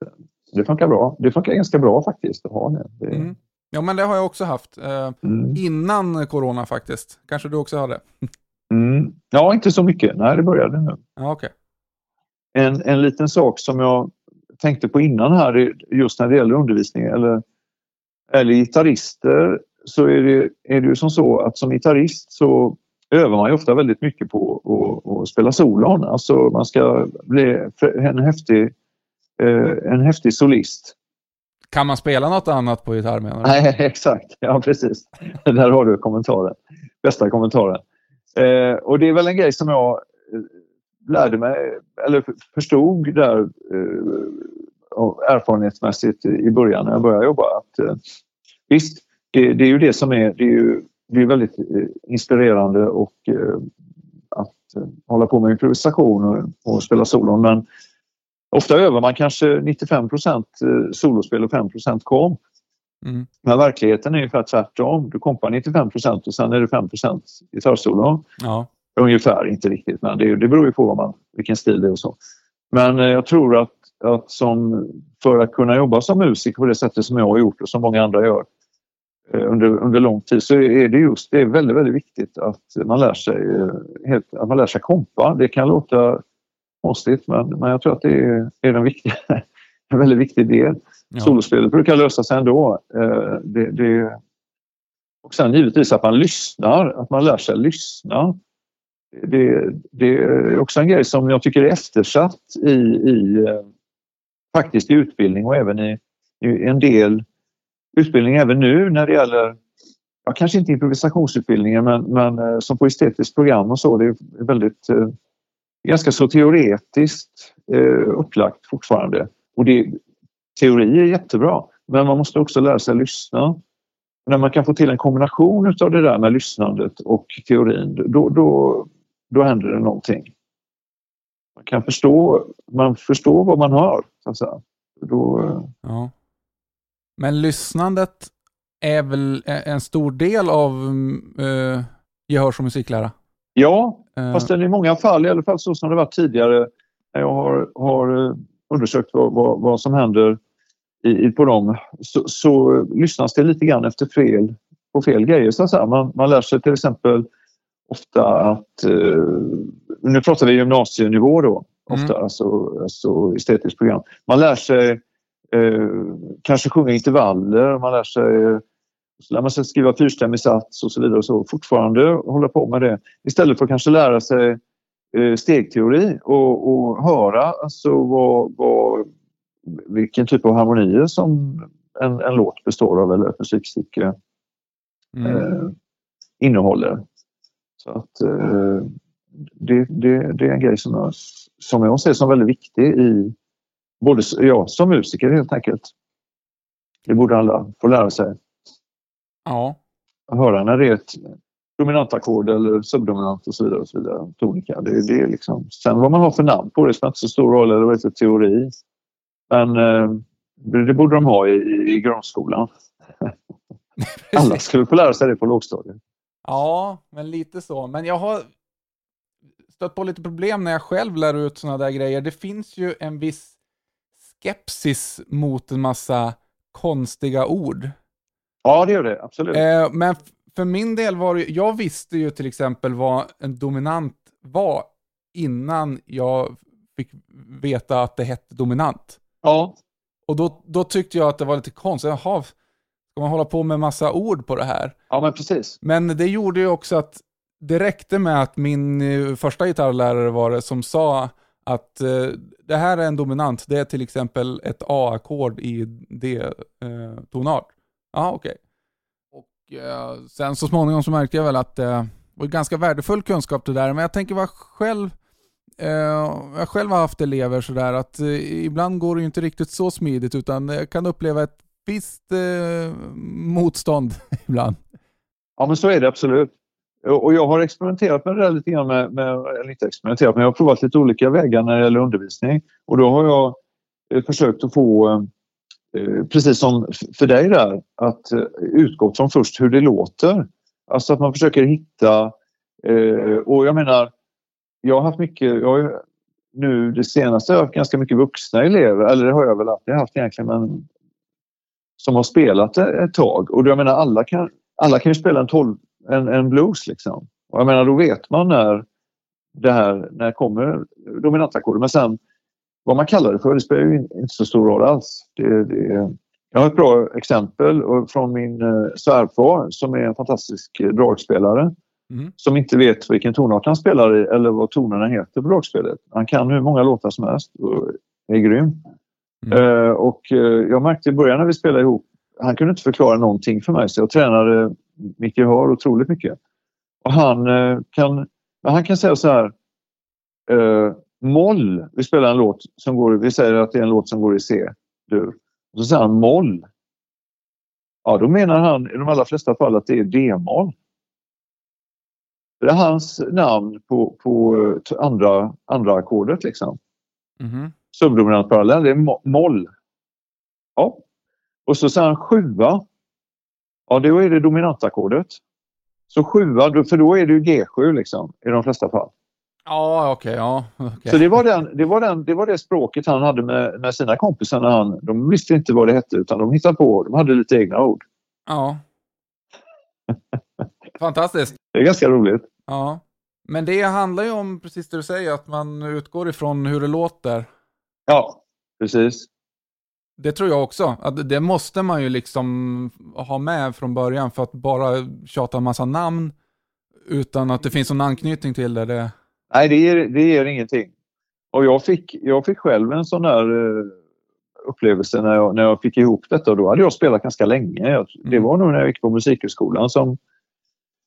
Eh, det funkar bra. Det funkar ganska bra faktiskt att ha det. det... Mm. Ja, men det har jag också haft. Eh, mm. Innan corona faktiskt. Kanske du också hade? Ja, inte så mycket. Nej, det började nu. Ja, okay. en, en liten sak som jag tänkte på innan här, just när det gäller undervisning eller, eller gitarrister, så är det, är det ju som så att som gitarrist så övar man ju ofta väldigt mycket på att spela solon. Alltså man ska bli en häftig, eh, en häftig solist. Kan man spela något annat på gitarr menar du? Nej, exakt. Ja, precis. Där har du kommentaren. Bästa kommentaren. Eh, och det är väl en grej som jag eh, lärde mig, eller förstod där eh, erfarenhetsmässigt i början när jag började jobba. Att, eh, visst, det, det är ju det som är, det är ju det är väldigt eh, inspirerande och eh, att eh, hålla på med improvisation och, spela solon. Men ofta övar man kanske 95% solospel och 5% komp. Mm. Men verkligheten är ungefär tvärtom. Du kompar 95 och sen är det 5% gitarrsolo. Ja. Ungefär, inte riktigt, men det, det beror ju på vad man, vilken stil det är och så. Men jag tror att, att som, för att kunna jobba som musiker på det sättet som jag har gjort och som många andra gör Eh, under, under lång tid så är det just det är väldigt, väldigt viktigt att man lär sig, eh, helt, att man lär sig kompa. Det kan låta konstigt men, men jag tror att det är, är en, viktig, en väldigt viktig del. Ja. Solospelet brukar lösa sig ändå. Eh, det, det, och sen givetvis att man lyssnar, att man lär sig lyssna. Det, det är också en grej som jag tycker är eftersatt i, i eh, faktiskt i utbildning och även i en del utbildning även nu när det gäller, ja, kanske inte improvisationsutbildningen men, men eh, som på estetiskt program och så, det är väldigt eh, ganska så teoretiskt upplagt fortfarande. Och det, teori är jättebra, men man måste också lära sig lyssna. När man kan få till en kombination av det där med lyssnandet och teorin, då, då, då händer det någonting. Man kan förstå, man förstår vad man hör. Så att säga. Då, eh, ja. Men lyssnandet är väl en stor del av uh, gehörs och musiklära? Ja, uh. fast i många fall, i alla fall så som det varit tidigare, när jag har, har eh, undersökt vad, vad, vad, som händer i, i på dem, så, så, lyssnas det lite grann efter fel, på fel grejer. Så att. Man, man lär sig till exempel ofta att, uh, nu pratar vi gymnasienivå då, ofta, mm. alltså, alltså estetiskt program. Man lär sig eh, kanske sjunga intervaller, man lär sig så lär man sig skriva fyrstämmig sats och så vidare och så fortfarande hålla på med det istället för att kanske lära sig eh, stegteori och, och höra alltså vad, vad, vilken typ av harmonier som en, en låt består av eller ett musikstycke mm. eh, innehåller. Så att eh, det, det, det är en grej som jag, som jag ser som väldigt viktig i både ja, som musiker helt enkelt. Det borde alla få lära sig. Ja. Att höra när det är ett dominantackord eller subdominant och så vidare. Och så vidare. Tonika. Det, det är liksom. Sen vad man har för namn på det spelar inte så stor roll, eller vad det är teori. Men eh, det borde de ha i, i grundskolan. alla skulle få lära sig det på lågstadiet. Ja, men lite så. Men jag har stött på lite problem när jag själv lär ut sådana där grejer. Det finns ju en viss skepsis mot en massa konstiga ord. Ja, det gör det. Absolut. Eh, men för min del var det, jag visste ju till exempel vad en dominant var innan jag fick veta att det hette dominant. Ja. Och då, då tyckte jag att det var lite konstigt. Jaha, ska man hålla på med massa ord på det här? Ja, men precis. Men det gjorde ju också att det räckte med att min eh, första gitarrlärare var det som sa att eh, det här är en dominant, det är till exempel ett A-ackord i D-tonart. Eh, ja, okej. Och eh, sen så småningom så märkte jag väl att det var ganska värdefull kunskap det där, men jag tänker vad själv eh, jag själv har haft elever sådär att eh, ibland går det ju inte riktigt så smidigt utan jag kan uppleva ett visst eh, motstånd ibland. Ja men så är det absolut. Och jag har experimenterat med det där lite grann med, med eller inte experimenterat, men jag har provat lite olika vägar när det gäller undervisning. Och då har jag försökt att få, Eh, precis som för dig där, att eh, utgå från först hur det låter. Alltså att man försöker hitta, eh, och jag menar, jag har haft mycket, jag har nu det senaste har jag haft ganska mycket vuxna elever, eller det har jag väl alltid haft egentligen, men som har spelat ett tag. Och jag menar alla kan, alla kan ju spela en 12 en, en blues. Liksom. Och jag menar, då vet man när det här när kommer dominantackordet. Men sen vad man kallar det för, det spelar ju inte så stor roll alls. Det, det, jag har ett bra exempel från min eh, svärfar som är en fantastisk dragspelare. Mm. Som inte vet vilken tonart han spelar i eller vad tonerna heter på dragspelet. Han kan hur många låtar som helst och är grym. Mm. Uh, och uh, jag märkte i början när vi spelade ihop, han kunde inte förklara någonting för mig så jag tränade Micke har otroligt mycket. Och han, eh, kan, han kan säga så här. Moll, vi spelar en låt som går, vi säger att det är en låt som går i C-dur. Och så säger han moll. Ja, då menar han i de allra flesta fall att det är D-moll. Det är hans namn på, på eh, andra, andra ackordet liksom. Mm. Subdominant parallell, det är moll. Ja. Och så säger han sjua. Ja, då är det dominantackordet. Så sjua, för då är det ju G7 liksom, i de flesta fall. Ja, okej. Okay, ja, okay. Så det var, den, det, var den, det var det språket han hade med, med sina kompisar. När han, de visste inte vad det hette utan de hittade på. De hade lite egna ord. Ja. Fantastiskt. Det är ganska roligt. Ja. Men det handlar ju om precis det du säger, att man utgår ifrån hur det låter. Ja, precis. Det tror jag också. Att det måste man ju liksom ha med från början för att bara tjata en massa namn utan att det finns någon anknytning till det. det... Nej, det ger, det ger ingenting. Och jag fick, jag fick själv en sån där... Eh, upplevelse när jag, när jag fick ihop detta. Då hade jag spelat ganska länge. Det Mm. var nog när jag gick på Musikhögskolan som,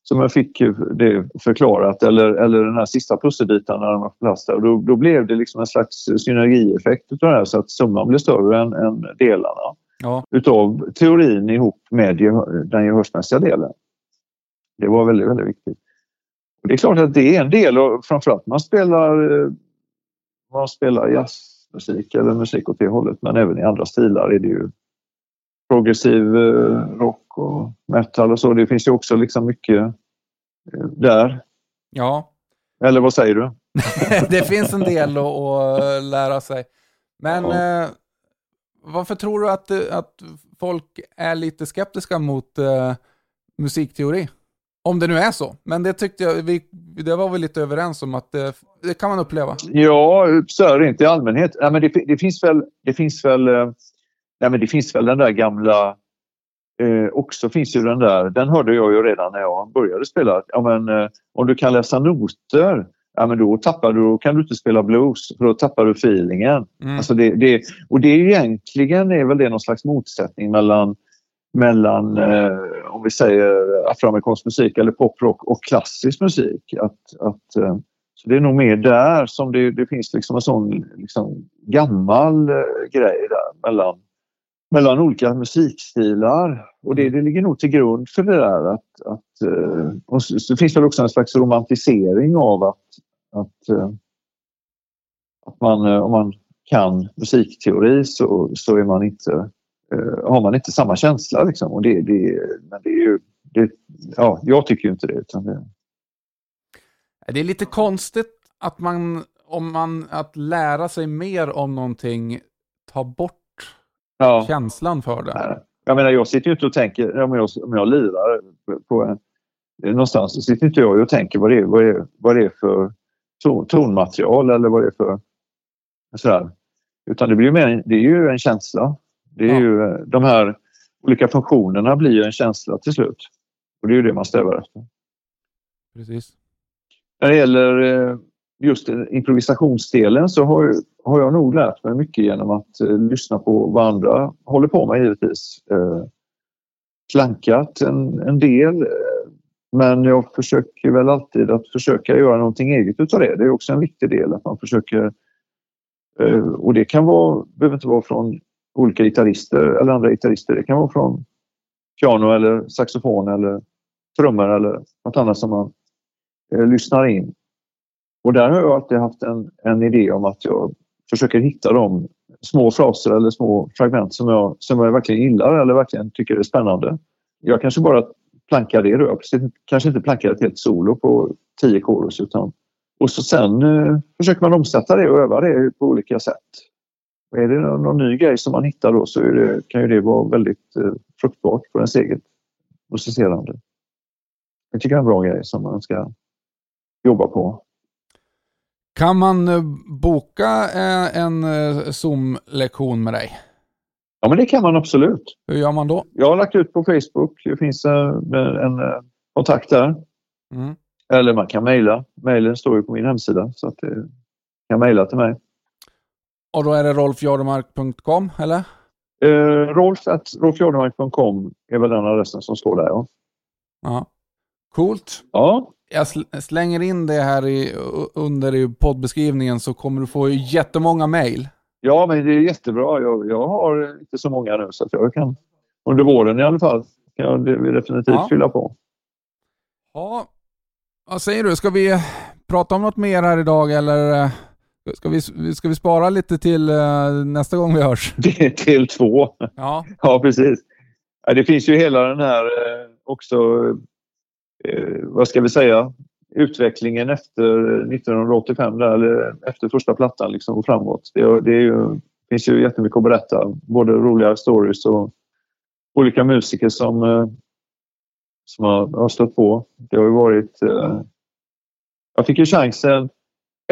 som jag fick det förklarat. Eller, eller den här sista pusselbiten när de var. Och då, då blev det liksom en slags synergieffekt utav det här så att summan blev större än, än delarna Ja. utav teorin ihop med den gehörsmässiga delen. Det var väldigt, väldigt viktigt. Det är klart att det är en del och framförallt man spelar eh, man spelar jazzmusik eller musik åt det hållet men även i andra stilar är det ju progressiv eh, rock och metal och så. Det finns ju också liksom mycket eh, där. ja. Eller vad säger du? det finns en del att, att lära sig. Men Ja. eh, varför tror du att, att folk är lite skeptiska mot eh, musikteori? Om det nu är så. Men det tyckte jag, vi, det var vi lite överens om att det, det kan man uppleva. Ja, så är det inte i allmänhet. Nej, men det, det finns väl, det finns väl, eh, nej, men det finns väl den där gamla eh, också finns ju den där, den hörde jag ju redan när jag började spela. Ja, men, eh, om du kan läsa noter, ja, men då, tappar du, då kan du inte spela blues, för då tappar du feelingen. Mm. Alltså det, det, och det är egentligen är väl det någon slags motsättning mellan, mellan eh, om vi säger afroamerikansk musik eller poprock och klassisk musik. Att, att, eh, så det är nog mer där som det, det finns liksom en sån liksom, gammal eh, grej där mellan, mellan olika musikstilar. Och det, det ligger nog till grund för det där. Att, att, eh, och så, så finns det väl också en slags romantisering av att, att, eh, att man, eh, om man kan musikteori så, så är man inte, har man inte samma känsla. Liksom. Och det, det, men det är ju, det, ja, jag tycker ju inte det. Utan det Det är lite konstigt att man, om man, att lära sig mer om någonting tar bort ja. känslan för det. Jag menar, jag sitter ju inte och tänker, om jag, om jag lirar på en, någonstans, så sitter inte jag och tänker vad det är, vad det är, vad det är för ton, tonmaterial eller vad det är för sådär. Utan det blir ju mer, det är ju en känsla. Det är Ja. ju, de här olika funktionerna blir ju en känsla till slut. Och det är ju det man strävar efter. Precis. När det gäller eh, just eh, improvisationsdelen så har, har jag nog lärt mig mycket genom att eh, lyssna på vad andra håller på med givetvis. Eh, klankat en, en del eh, men jag försöker väl alltid att försöka göra någonting eget utav det. Det är också en viktig del att man försöker eh, och det kan vara, behöver inte vara från olika gitarrister eller andra gitarrister. Det kan vara från piano eller saxofon eller trummor eller något annat som man eh, lyssnar in. Och där har jag alltid haft en, en idé om att jag försöker hitta de små fraser eller små fragment som jag, som jag verkligen gillar eller verkligen tycker är spännande. Jag kanske bara plankar det då. Jag kanske inte plankar ett helt solo på tio chorus utan och så sen eh, försöker man omsätta det och öva det på olika sätt. Och är det någon, någon ny grej som man hittar då så det, kan ju det vara väldigt eh, fruktbart för ens eget musicerande. Jag tycker det är en bra grej som man ska jobba på. Kan man eh, boka eh, en eh, Zoom-lektion med dig? Ja, men det kan man absolut. Hur gör man då? Jag har lagt ut på Facebook. Det finns en eh, kontakt där. Mm. Eller man kan mejla. Mejlen står ju på min hemsida så att det kan mejla till mig. Och då är det rolfjardemark.com, eller? Eh, Rolf at rolfjardemark.com är väl den adressen som står där. Ja. Ja. Coolt. ja. Jag sl- slänger in det här i, under i poddbeskrivningen så kommer du få jättemånga mejl. Ja, men det är jättebra. Jag, jag har inte så många nu så att jag kan under våren i alla fall kan jag de- definitivt Ja. fylla på. Ja, vad säger du? Ska vi prata om något mer här idag eller eh, ska vi, ska vi spara lite till eh, nästa gång vi hörs? Till två. Ja, Ja, precis. Ja, det finns ju hela den här eh, också, eh, vad ska vi säga, utvecklingen efter 1985 där, eller efter första plattan liksom och framåt. Det, det är ju, finns ju jättemycket att berätta. Både roliga stories och olika musiker som, eh, som har, har stött på. Det har ju varit... Eh, jag fick ju chansen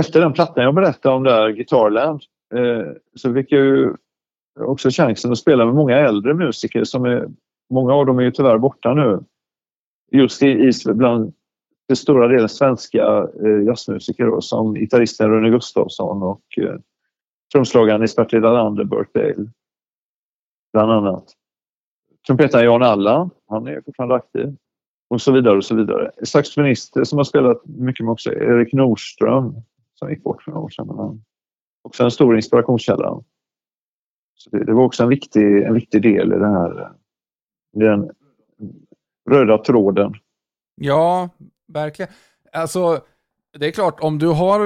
efter den plattan jag berättade om där, Guitarland, eh, så fick jag ju också chansen att spela med många äldre musiker som är, många av dem är ju tyvärr borta nu. Just i, i bland till stora delen svenska eh, jazzmusiker då, som gitarristen Rune Gustafsson och eh, trumslagaren Isbert Lander, Burt Bale, bland annat. Trumpetaren Jan Allan, han är fortfarande aktiv. Och så vidare och så vidare. Saxofonister som har spelat mycket med också, Erik Nordström som gick bort för några år sedan. Men han, också en stor inspirationskälla. Så det, det, var också en viktig, en viktig del i det här, den röda tråden. Ja, verkligen. Alltså, det är klart, om du har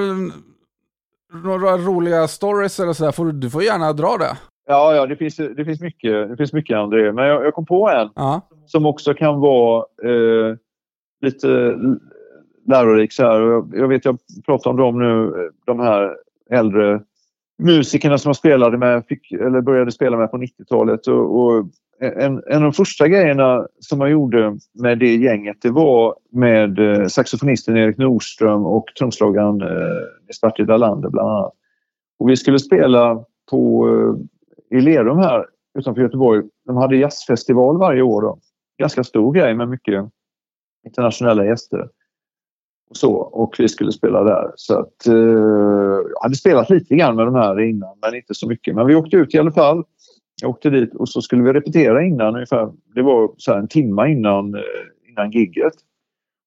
några roliga stories eller sådär, får du, du får gärna dra det. Ja, ja det, finns, det, finns mycket, det finns mycket André. Men jag, jag kom på en ja. som också kan vara eh, lite lärorik. Så här. Jag, vet, jag pratar om dem nu, de här äldre musikerna som jag spelade med, fick, eller började spela med på 90-talet. Och, och en, en, av de första grejerna som man gjorde med det gänget det var med eh, saxofonisten Erik Nordström och trumslagaren eh, Dalander bland annat. Och vi skulle spela på, eh, i Lerum här utanför Göteborg. De hade jazzfestival varje år. Då. Ganska stor grej med mycket internationella gäster. Och, så, och vi skulle spela där. Så att, eh, jag hade spelat lite grann med de här innan men inte så mycket. Men vi åkte ut i alla fall. Jag åkte dit och så skulle vi repetera innan ungefär. Det var så en timme innan, eh, innan gigget.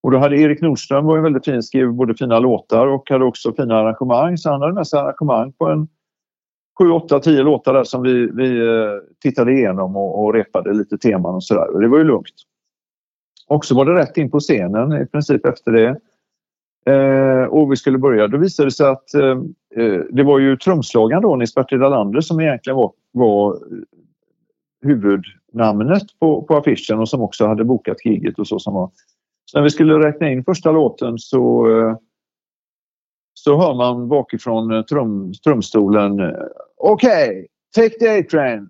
Och då hade Erik Nordström var väldigt fin, skrev både fina låtar och hade också fina arrangemang. Så han hade med sig arrangemang på en 7, 8, 10 låtar där som vi, vi eh, tittade igenom och, och repade lite teman och sådär. Och det var ju lugnt. Och så var det rätt in på scenen i princip efter det. Eh, och vi skulle börja. Då visade det sig att eh, eh det var ju trumslagaren då, Nils Bertil Dalander, som egentligen var, var eh, huvudnamnet på, på affischen och som också hade bokat giget och så som var. Så när vi skulle räkna in första låten så, eh, så hör man bakifrån eh, trum, trumstolen Okej, okay, take the A-train.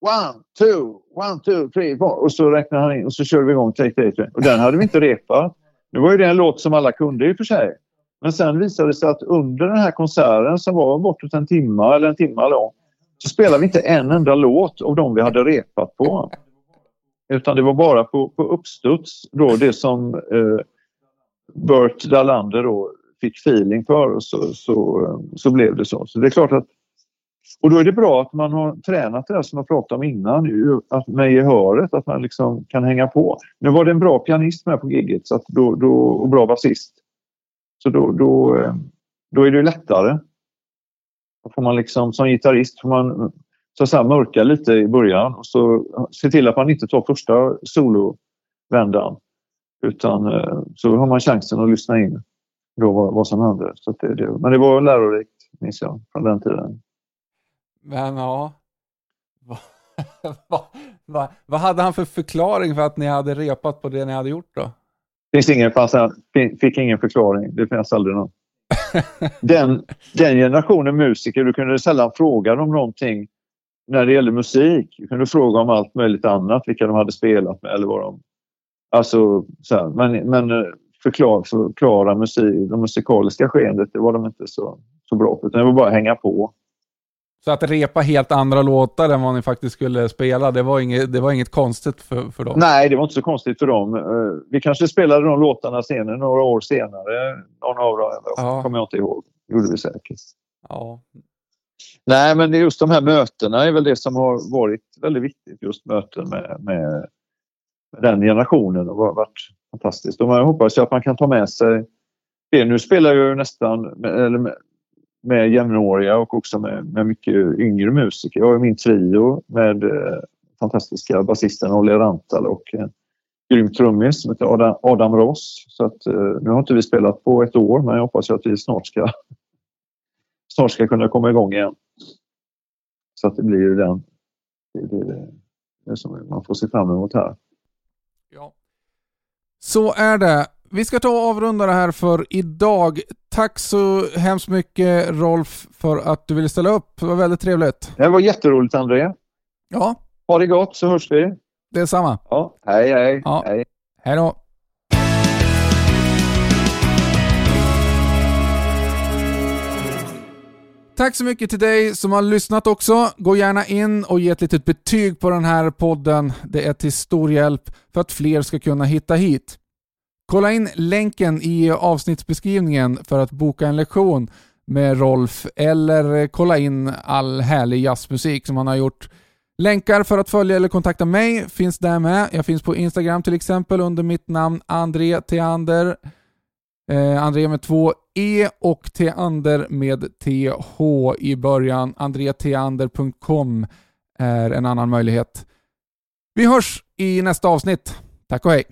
One, two, one, two, three, four. Och så räknar han in och så kör vi igång Take the A-train. Och den hade vi inte repat. Nu var ju det en låt som alla kunde i och för sig. Men sen visade det sig att under den här konserten som var bortåt en timme eller en timme lång så spelade vi inte en enda låt av de vi hade repat på. Utan det var bara på, på uppstuds då det som eh, Bert Dalander då fick feeling för och så, så, eh, så blev det så. Så det är klart att och då är det bra att man har tränat det där som jag pratade om innan, att med gehöret, att man liksom kan hänga på. Nu var det en bra pianist med på giget så att då, då, och bra basist. Så då, då, eh, då är det lättare. Då får man liksom, som gitarrist får man så att säga, mörka lite i början och så se till att man inte tar första solovändan. Utan eh, så har man chansen att lyssna in då vad, vad som händer. Så det, det, men det var lärorikt, minns jag, från den tiden. Men ja, vad, vad, vad, hade han för förklaring för att ni hade repat på det ni hade gjort då? Finns ingen, fanns, fick ingen förklaring. Det finns aldrig någon. den, den generationen musiker, du kunde sällan fråga dem någonting när det gällde musik. Du kunde fråga om allt möjligt annat, vilka de hade spelat med eller vad de... Alltså, så här, men, men eh, förklara, förklara musik, det musikaliska skeendet, det var de inte så, så bra på. Utan det var bara att hänga på. Så att repa helt andra låtar än vad ni faktiskt skulle spela, det var inget, det var inget konstigt för, för dem? Nej, det var inte så konstigt för dem. Eh, vi kanske spelade de låtarna senare, några år senare. Någon av dem, ja. kommer jag inte ihåg. gjorde vi säkert. Ja. Nej, men just de här mötena är väl det som har varit väldigt viktigt. Just möten med, med, den generationen och varit fantastiskt. Och man hoppas ju att man kan ta med sig det. Nu spelar jag ju nästan, eller med jämnåriga och också med, med mycket yngre musiker. Jag har min trio med eh, fantastiska basisten Olle Rantal och en grym trummis som heter Adam, Adam Ross. Så att, eh, nu har inte vi spelat på ett år men jag hoppas att vi snart ska, snart ska kunna komma igång igen. Så att det blir den det, det, det som man får se fram emot här. Ja. Så är det. Vi ska ta och avrunda det här för idag. Tack så hemskt mycket Rolf för att du ville ställa upp. Det var väldigt trevligt. Det var jätteroligt André. Ja. Ha det gott så hörs vi. Det är samma. Ja, hej hej. Ja. Hej. hej då. Tack så mycket till dig som har lyssnat också. Gå gärna in och ge ett litet betyg på den här podden. Det är till stor hjälp för att fler ska kunna hitta hit. Kolla in länken i avsnittsbeskrivningen för att boka en lektion med Rolf eller kolla in all härlig jazzmusik som han har gjort. Länkar för att följa eller kontakta mig finns där med. Jag finns på Instagram till exempel under mitt namn André Theander. Eh, André med två E och Theander med TH i början. andretheander.com är en annan möjlighet. Vi hörs i nästa avsnitt. Tack och hej!